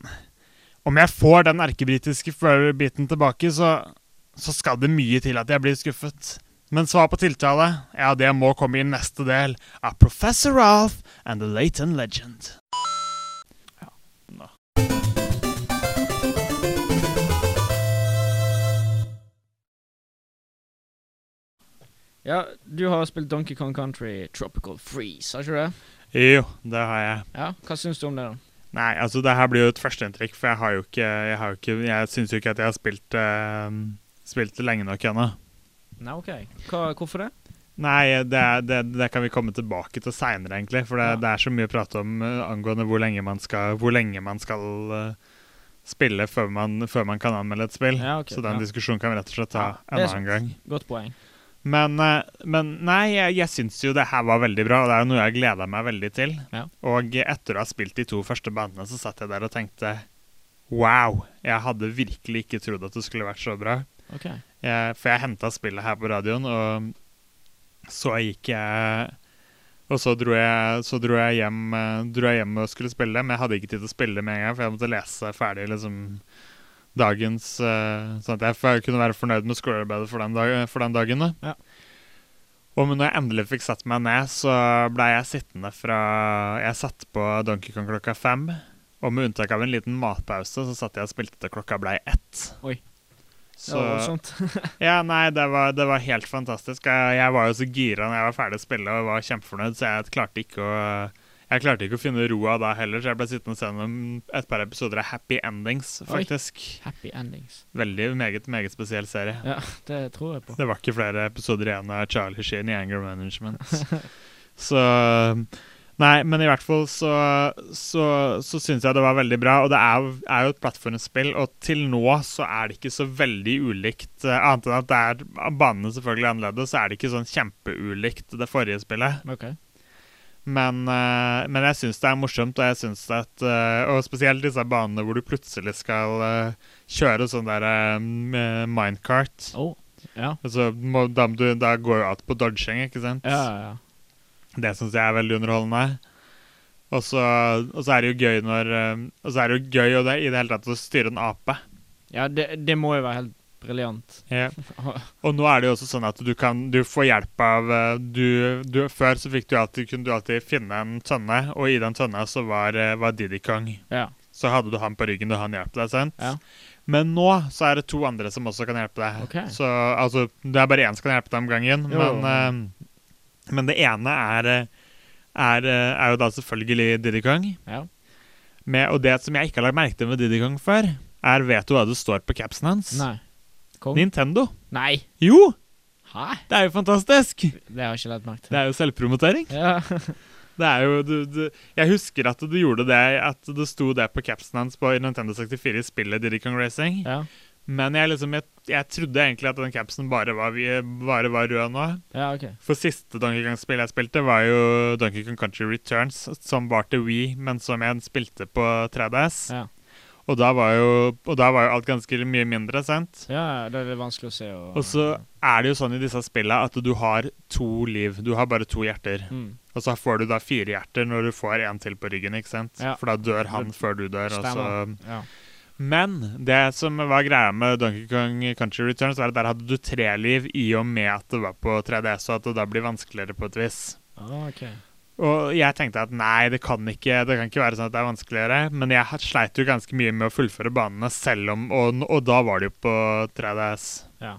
om jeg får den erkebritiske biten tilbake, så, så, skal det mye til at jeg blir skuffet. Men svar på tiltale, ja, det må komme i neste del av Professor Ralph and the Latent Legend. Ja, da. Ja, du har spilt Donkey Kong Country Tropical Freeze, har ikke du det? Jo, det har jeg. Ja, Hva syns du om det? da? Nei, altså det her blir jo et førsteinntrykk, for jeg har jo ikke Jeg, har jo ikke, jeg syns jo ikke at jeg har spilt uh, Spilt lenge nok ennå. Nei, OK. Hva, hvorfor det? Nei, det, det, det kan vi komme tilbake til seinere, egentlig. For det, Ja. det er så mye å prate om uh, angående hvor lenge man skal, hvor lenge man skal uh, spille før man, før man kan anmelde et spill. Ja, okay, så den ja. diskusjonen kan vi rett og slett ta en annen gang. Godt poeng. Men, eh, men nei, jeg, jeg syns jo det her var veldig bra, og det er jo noe jeg gleda meg veldig til. Ja. Og etter å ha spilt de to første banene, så satt jeg der og tenkte Wow! Jeg hadde virkelig ikke trodd at det skulle vært så bra. Okay. Jeg, for jeg henta spillet her på radioen, og så gikk jeg Og så dro jeg, så dro jeg, hjem, eh, dro jeg hjem og skulle spille, men jeg hadde ikke tid til å spille med en gang, for jeg måtte lese ferdig liksom dagens uh, Sånn at jeg kunne være fornøyd med skolearbeidet for, den dag- for den dagen. Da. Ja. Og når jeg endelig fikk satt meg ned, så blei jeg sittende fra Jeg satt på Donkey Kong klokka fem. Og med unntak av en liten matpause, så satt jeg og spilte til klokka blei ett. Oi. Så, [laughs] ja, nei, det var, det var helt fantastisk. Jeg, jeg var jo så gira når jeg var ferdig å spille og var kjempefornøyd, så jeg klarte ikke å jeg klarte ikke å finne roa da heller, så jeg ble sittende og se gjennom et par episoder av Happy Endings, Oi. faktisk. Happy endings. Veldig meget, meget spesiell serie. Ja, det tror jeg på. Det var ikke flere episoder igjen av Charlie Sheen i Anger Management. [laughs] så Nei, men i hvert fall så, så, så syns jeg det var veldig bra. Og det er, jo- er jo et plattformspill, og til nå så er det ikke så veldig ulikt. eh, Annet enn at det er banene selvfølgelig annerledes, så er det ikke sånn kjempeulikt det forrige spillet. OK. Men, eh, men jeg syns det er morsomt, og jeg synes at eh, Og spesielt disse banene hvor du plutselig skal eh, kjøre sånn der minecart. Oh. Ja. Altså, må, da, du, da går jo alt på dodging, ikke sant? Ja, ja, ja. Det syns jeg er veldig underholdende. Og så, er det jo gøy når Og så er det jo gøy det, i det hele tatt å styre en ape. Ja, det, det må jo være helt briljant. [laughs] Og nå er det jo også sånn at du kan Du får hjelp av eh, du, du, Før så fikk du alltid, kunne du alltid finne en tønne, og i den tønna så var, eh, var Diddy Kong. Ja. Så hadde du han på ryggen, og han hjalp deg, sant? Ja. Men nå så er det to andre som også kan hjelpe deg. Okay. Så altså, det er bare én som kan hjelpe deg om gangen. Jo. Men, uh, men det ene er, er, er jo da selvfølgelig Diddy Kong. Ja. Med, og det som jeg ikke har lagt merke til med Diddy Kong før, er Vet du hva det står på capsen hans? Nei. Kong? Nintendo. Nei! Jo! Hæ? Det er jo fantastisk! Det har jeg ikke lagt merke til. Det er jo selvpromotering. Ja. [laughs] Det er jo, du, du, jeg husker at du gjorde det At det sto det på capsen hans på Nintendo 64 i spillet Diddy Kong Racing. ja. Men jeg, liksom, jeg, jeg trodde egentlig at den capsen bare var, bare var rød nå. Ja, OK. For siste Donkey Kong-spill jeg spilte, var jo Donkey Kong Country Returns, som var til Wii, men som jeg spilte på 3DS. Ja. Og, da var jo, da var jo alt ganske mye mindre, sant? Ja, det er vanskelig å se. Og, Og så er det jo sånn i disse spillene at du har to liv. Du har bare to hjerter. mm. Og så får du da fire hjerter når du får en til på ryggen, ikke sant? Ja. For da dør han før du dør. Stemmer. Ja. Men det som var greia med Donkey Kong Country Returns, var at der hadde du tre liv i og med at det var på 3DS, og at det da blir vanskeligere på et vis. Ah, OK. Og jeg tenkte at nei, det kan ikke det kan ikke være sånn at det er vanskeligere. Men jeg sleit jo ganske mye med å fullføre banene, selv om Og, og da var det jo på 3DS. Ja.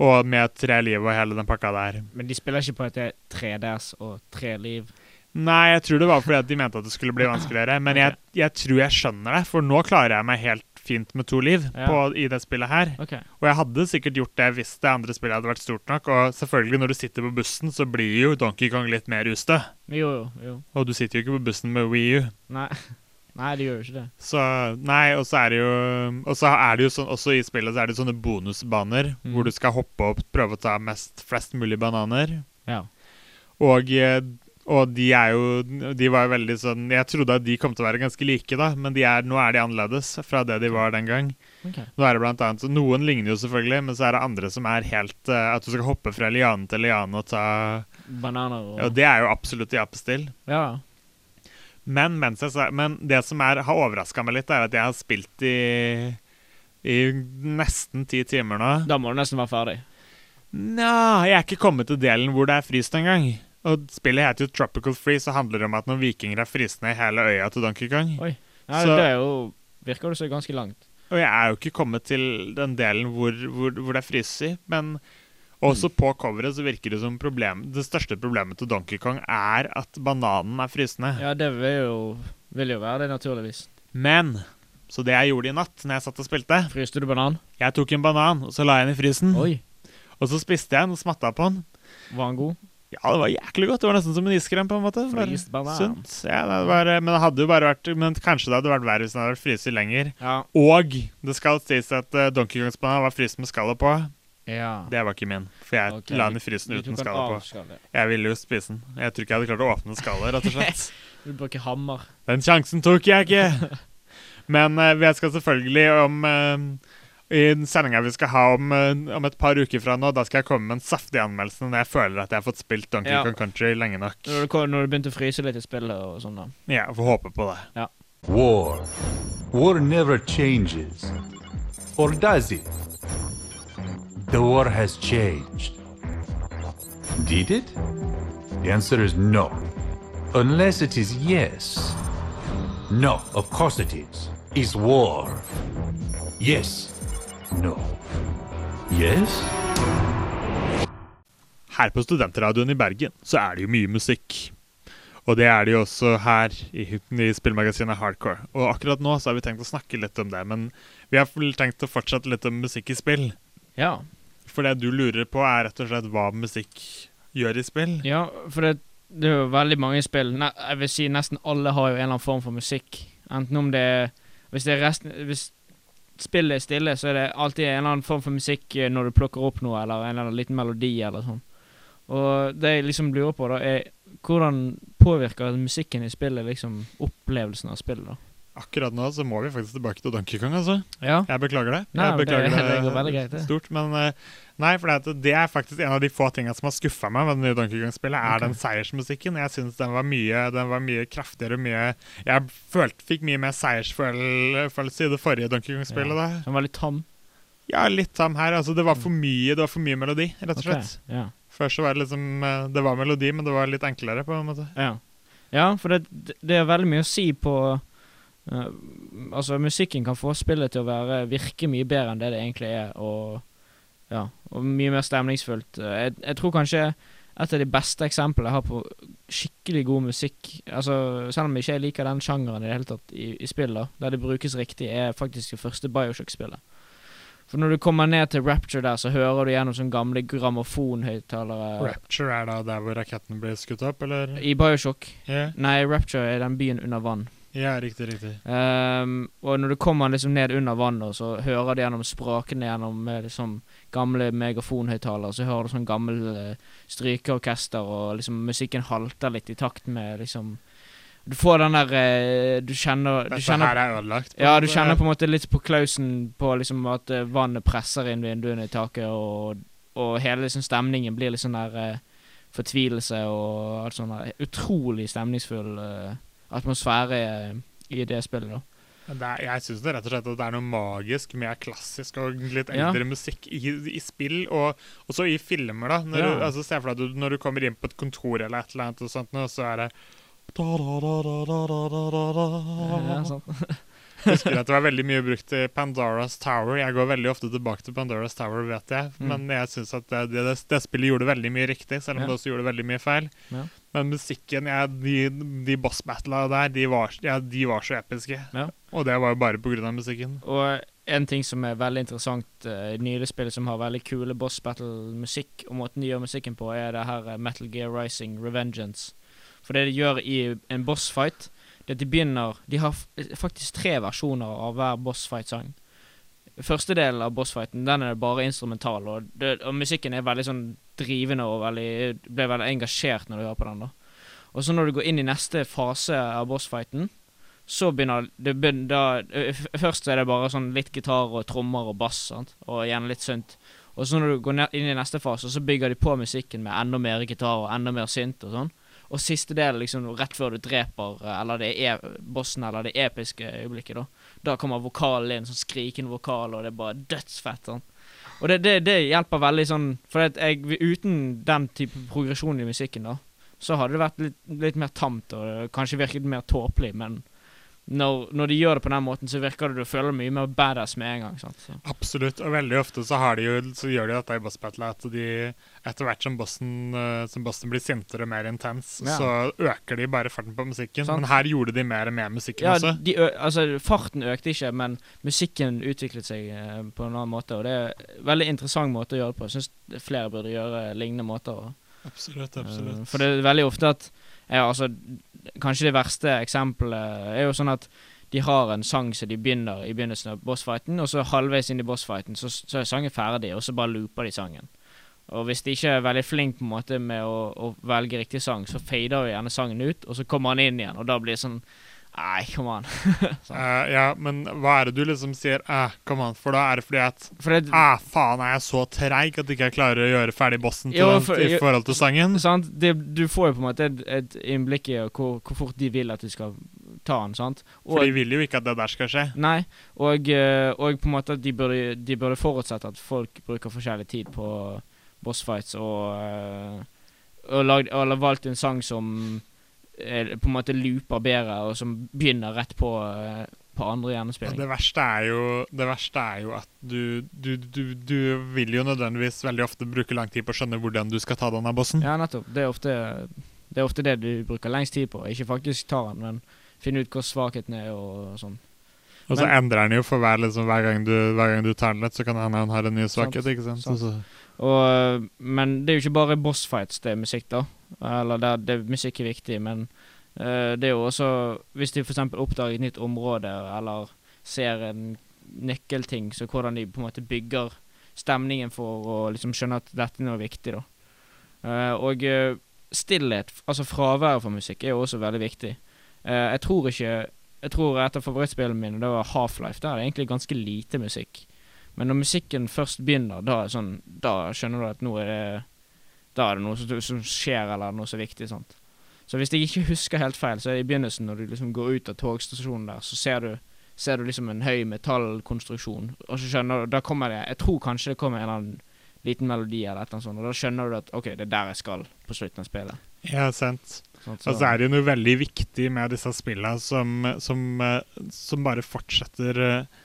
Og med tre liv og hele den pakka der. Men de spiller ikke på at det er 3DS og tre liv. Nei, jeg tror det var fordi at de mente at det skulle bli vanskeligere. Men jeg, jeg tror jeg skjønner det, for nå klarer jeg meg helt fint med to liv Ja. på, i det spillet her. Okay. Og jeg hadde sikkert gjort det hvis det andre spillet hadde vært stort nok. Og selvfølgelig, når du sitter på bussen, så blir jo Donkey Kong litt mer ustø. Jo, jo. jo. Og du sitter jo ikke på bussen med Wii U. Nei. [laughs] Nei, det gjør jo ikke det. Så Nei, og så er det jo Og så er det jo sånn Også i spillet så er det sånne bonusbaner Mm. hvor du skal hoppe opp, prøve å ta mest flest mulig bananer. Ja. Og, eh, og de er jo De var jo veldig sånn Jeg trodde at de kom til å være ganske like, da, men de er, nå er de annerledes fra det de var den gang. Okay. Nå er det blant annet Noen ligner jo selvfølgelig, men så er det andre som er helt uh, At du skal hoppe fra liane til liane og ta Bananer og Og det er jo absolutt i apestil. Ja. Men, sa- men det som er, har overraska meg litt, er at jeg har spilt i i nesten ti timer nå. Da må du nesten være ferdig. Nja, jeg er ikke kommet til delen hvor det er fryst engang. Og spillet heter jo Tropical Freeze og handler om at noen vikinger er fryst ned i hele øya til Donkey Kong. Oi. Ja, Så- det er jo Virker det så ganske langt. Og jeg er jo ikke kommet til den delen hvor, hvor, hvor det er fryst men Også på coveret så virker det som problem, det største problemet til Donkey Kong er at bananen er frysende. Ja, det vil jo, vil jo være det, naturligvis. Men Så det jeg gjorde i natt når jeg satt og spilte Fryste du banan? Jeg tok en banan, og så la jeg den i frysen. Oi. Og så spiste jeg den og smatta på den. Var den god? Ja, det var jæklig godt. Det var nesten som en iskrem, på en måte. Fryst banan. Ja, det var, men det hadde jo bare vært Men kanskje det hadde vært verre hvis den hadde vært fryst lenger. Ja. Og det skal sies at uh, Donkey Kongs banan var fryst med skallet på. ja. Det var ikke min, for jeg okay. la den i frysen uten skallet på. Jeg ville jo spise den. Jeg tror ikke jeg hadde klart å åpne skallet, rett og slett. [laughs] Du bruker hammer. Den sjansen tok jeg ikke. [laughs] Men uh, jeg skal selvfølgelig om uh, I sendinga vi skal ha om, uh, om et par uker fra nå, da skal jeg komme med en saftig anmeldelse når jeg føler at jeg har fått spilt Donkey Ja. Kong Country lenge nok. Når du, kom- når du begynte å fryse litt i spillet og sånn, da. Ja, får håpe på det. War. War never changes. Or does it? The war has changed. Did it? The answer is no. Unless it is yes. No, of course it is. Is war. Yes. No. Yes? Her på Studentradioen i Bergen så er det jo mye musikk. Og det er det jo også her i, i spillmagasinet Hardcore. Og akkurat nå så har vi tenkt å snakke litt om det, men vi har tenkt å fortsette litt om musikk i spill. Ja. For det du lurer på, er rett og slett hva musikk gjør i spill. Ja, for det, det er jo veldig mange spill ne Jeg vil si nesten alle har jo en eller annen form for musikk. Enten om det er Hvis det er resten Hvis spillet er stille, så er det alltid en eller annen form for musikk eh, når du plukker opp noe, eller en eller annen liten melodi, eller sånn. Og det jeg liksom lurer på, da, er hvordan påvirker musikken i spillet liksom opplevelsen av spillet, da? Akkurat nå så må vi faktisk tilbake til Donkey Kong, altså. Ja. Jeg beklager det. Nei, jeg beklager det- det veldig greit, det. stort. Men eh, nei, for det, det er faktisk en av de få tingene som har skuffa meg med det nye Donkey Kong-spillet, er okay. den seiersmusikken. Jeg syns den Den var mye kraftigere mye Jeg følte, fikk mye mer seiersfølelse i det forrige Donkey Kong-spillet. Ja. Den var litt tam. Ja, litt tam her. Altså, det var for mye Det var for mye melodi, rett og slett. Okay. Ja. Før så var det liksom eh, Det var melodi, men det var litt enklere, på en måte. Ja, ja for det, det er veldig mye å si på Altså, musikken kan få spillet til å være virke mye bedre enn det det egentlig er, og ja, og mye mer stemningsfullt. Eh, Jeg, jeg tror kanskje et av de beste eksemplene jeg har på skikkelig god musikk Altså, Selv om jeg ikke liker den sjangeren i det hele tatt i, i spill, da, der det brukes riktig, er faktisk det første Bioshock-spillet. For når du kommer ned til Rapture der, så hører du gjennom sånne gamle grammofonhøyttalere Rapture er da der hvor raketten ble skutt opp, eller? i Bioshock. Yeah. Nei, Rapture er den byen under vann. Ja riktig, riktig. Um, og når du kommer liksom ned under vannet, så hører du gjennom sprakene gjennom med liksom gamle megafonhøyttalere, så hører du sånn gammel uh, strykeorkester, og liksom musikken halter litt i takt med liksom Du får den der eh, Du kjenner Du Dette kjenner her er ødelagt. ja, du kjenner på en måte litt på klausen på liksom at eh, vannet presser inn vinduene i taket, og, og hele liksom stemningen blir litt sånn der uh, fortvilelse og alt sånn der utrolig stemningsfull eh, atmosfære eh, i det spillet. da. Er, jeg syns det rett og slett at det er noe magisk med klassisk og litt eldre ja. musikk i, i, spill, og også i filmer. da. Når, ja. du, altså, se for deg når du kommer inn på et kontor eller et eller annet, og sånt, og så er det Da-da-da-da-da-da-da-da-da. Ja, sant. [laughs] Husker at det var veldig mye brukt i Pandoras Tower. Jeg går veldig ofte tilbake til Pandoras Tower, vet jeg. Mm. Men jeg syns at det, det, det spillet gjorde veldig mye riktig, selv om Ja. det også gjorde veldig mye feil. Ja. Men musikken, ja, de, de boss battlene der, de var, de var så episke. Og det var jo bare av musikken. Og en ting som er veldig interessant uh, i nylig spill, som har veldig kule boss battle-musikk, og måten de gjør musikken på, er det her eh, Metal Gear Rising Revengeance. For det de gjør i en bossfight, det at de begynner De har faktisk tre versjoner av hver bossfight-sang. Første delen av bossfighten den er bare instrumental, og, det, og musikken er veldig sånn drivende og veldig blir veldig engasjert når du hører på den. da Og så når du går inn i neste fase av bossfighten, så begynner det da, Først er det bare sånn litt gitar og trommer og bass, sant? og gjerne litt synt. Og så når du går inn i neste fase, så bygger de på musikken med enda mer gitar og enda mer synt og sånn. Og siste del, liksom rett før du dreper, eh, eller det er bossen, eller det episke øyeblikket, da. Da kommer vokalen inn, sånn skrikende vokal, og det er bare dødsfett. sånn. Og det, det, det hjelper veldig sånn For jeg, uten den type progresjon i musikken, da, så hadde det vært litt, litt mer tamt, og kanskje virket mer tåpelig, men når, når de gjør det på den måten, så virker det du føler mye mer badass med en gang. sant? Så. Absolutt. Og veldig ofte så, har de jo, så gjør de dette i boss battle at de etter hvert som bossen, eh, som bossen blir sintere og mer intens, Ja. så øker de bare farten på musikken. Sant. Men her gjorde de mer med musikken Ja, også. de, ø- altså, farten økte ikke, men musikken utviklet seg eh, på en annen måte. Og det er en veldig interessant måte å gjøre det på. Jeg syns flere burde gjøre lignende måter. Og, Absolutt, eh, absolutt. for det er veldig ofte at ja, altså, Kanskje det verste eksempelet er jo sånn at de har en sang som de begynner i begynnelsen av bossfighten, og så halvveis inn i bossfighten så, så er sangen ferdig, og så bare looper de sangen. Og hvis de ikke er veldig flink på en måte med å, å velge riktig sang, så fader jo gjerne sangen ut, og så kommer han inn igjen, og da blir det sånn Nei, come on. uh, [laughs] ja, men hva er det du liksom sier eh, Come on, for da er det fordi at For det, Ah, faen, er jeg så treig at ikke jeg klarer å gjøre ferdig bossen til Jo, den, i forhold til sangen? sant? Det, du får jo på en måte et, et innblikk i hvor, hvor fort de vil at du skal ta den. sant? For de vil jo ikke at det der skal skje. Nei, og, eh, og på en måte at de burde, de burde forutsette at folk bruker forskjellig tid på bossfights, og, eh, og, lagd, og valgt en sang som eh, på en måte looper bedre, og som begynner rett på, eh, på andre Ja, gjennomspilling. det, verste er jo, det verste er jo at du, du, du, du vil jo nødvendigvis veldig ofte bruke lang tid på å skjønne hvordan du skal ta denne bossen. Ja, nettopp. Det er ofte det, er ofte det du bruker lengst tid på. Ikke faktisk ta den, men finne ut hvor svakheten er og sånn. Og så Men- endrer den jo for hver, liksom, hver, gang du, hver gang du tar den litt, så kan det hende han har en ny svakhet. ikke sant? Sant. Og, men det er jo ikke bare bossfights det er musikk, da. Eller der, det, musikk er viktig, men uh, det er jo også Hvis de f.eks. oppdager et nytt område, eller ser en nøkkelting, så hvordan de på en måte bygger stemningen for å liksom skjønne at dette er noe viktig, da. Uh, og eh, stillhet, altså fraværet for musikk, er jo også veldig viktig. Uh, jeg tror ikke Jeg tror et av favorittspillene mine det var Half-Life. Der er det egentlig ganske lite musikk. Men når musikken først begynner, da, sånn, da skjønner du at nå er det Da er det noe som, som skjer, eller noe så viktig. sant? Så hvis jeg ikke husker helt feil, så er det i begynnelsen, når du liksom går ut av togstasjonen der, så ser du, ser du liksom en høy metallkonstruksjon, og så skjønner du Da kommer det Jeg tror kanskje det kommer en eller annen liten melodi eller et eller annet sånt, og da skjønner du at OK, det er der jeg skal på slutten av spillet. ja, sant. Sant? så. Altså er det jo noe veldig viktig med disse spillene som, som, eh, som bare fortsetter eh,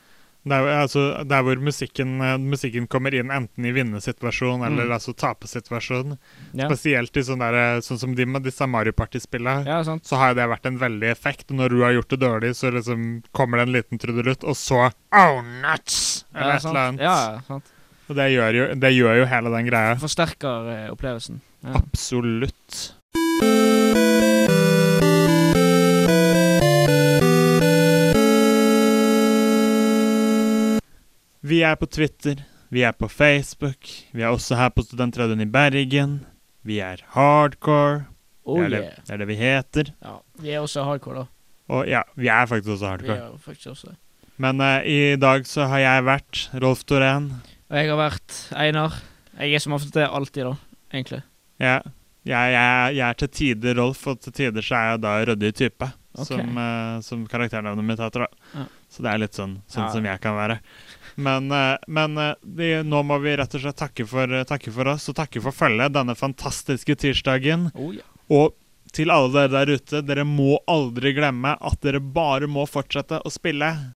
der, altså, der hvor musikken, eh, musikken kommer inn enten i vinnersituasjon eller Mm. altså tapesituasjon. ja. Spesielt i sånn der, sånn som de med disse Mario Party-spillene. ja. Så har det vært en veldig effekt. Når du har gjort det dårlig, så liksom kommer det en liten trudelutt, og så Oh, nuts! Eller ja, et eller annet. Ja, sant. Og det gjør, jo, det gjør jo hele den greia. Forsterker eh, opplevelsen. Absolutt. Vi er på Twitter, vi er på Facebook, vi er også her på Studentradioen i Bergen. Vi er hardcore. Oh det, er det, yeah. det er det vi heter. Ja, vi er også hardcore, da. Og ja, vi er faktisk også Vi hardcore. er faktisk også det. Men uh, i dag så har jeg vært Rolf Dorén. Og jeg har vært Einar. Jeg er som ofte det alltid, da. Egentlig. Ja. Jeg, jeg, jeg er til tider Rolf, og til tider så er jeg da ryddig type. Okay. Som, uh, som karakternavnet mitt heter, da. Ja. Så det er litt sånn, sånn Ja. som jeg kan være. Men, eh, men de, nå må vi rett og slett takke for, eh, takke for oss, og takke for følget denne fantastiske tirsdagen. Oh, ja. Og til alle dere der ute, dere må aldri glemme at dere bare må fortsette å spille.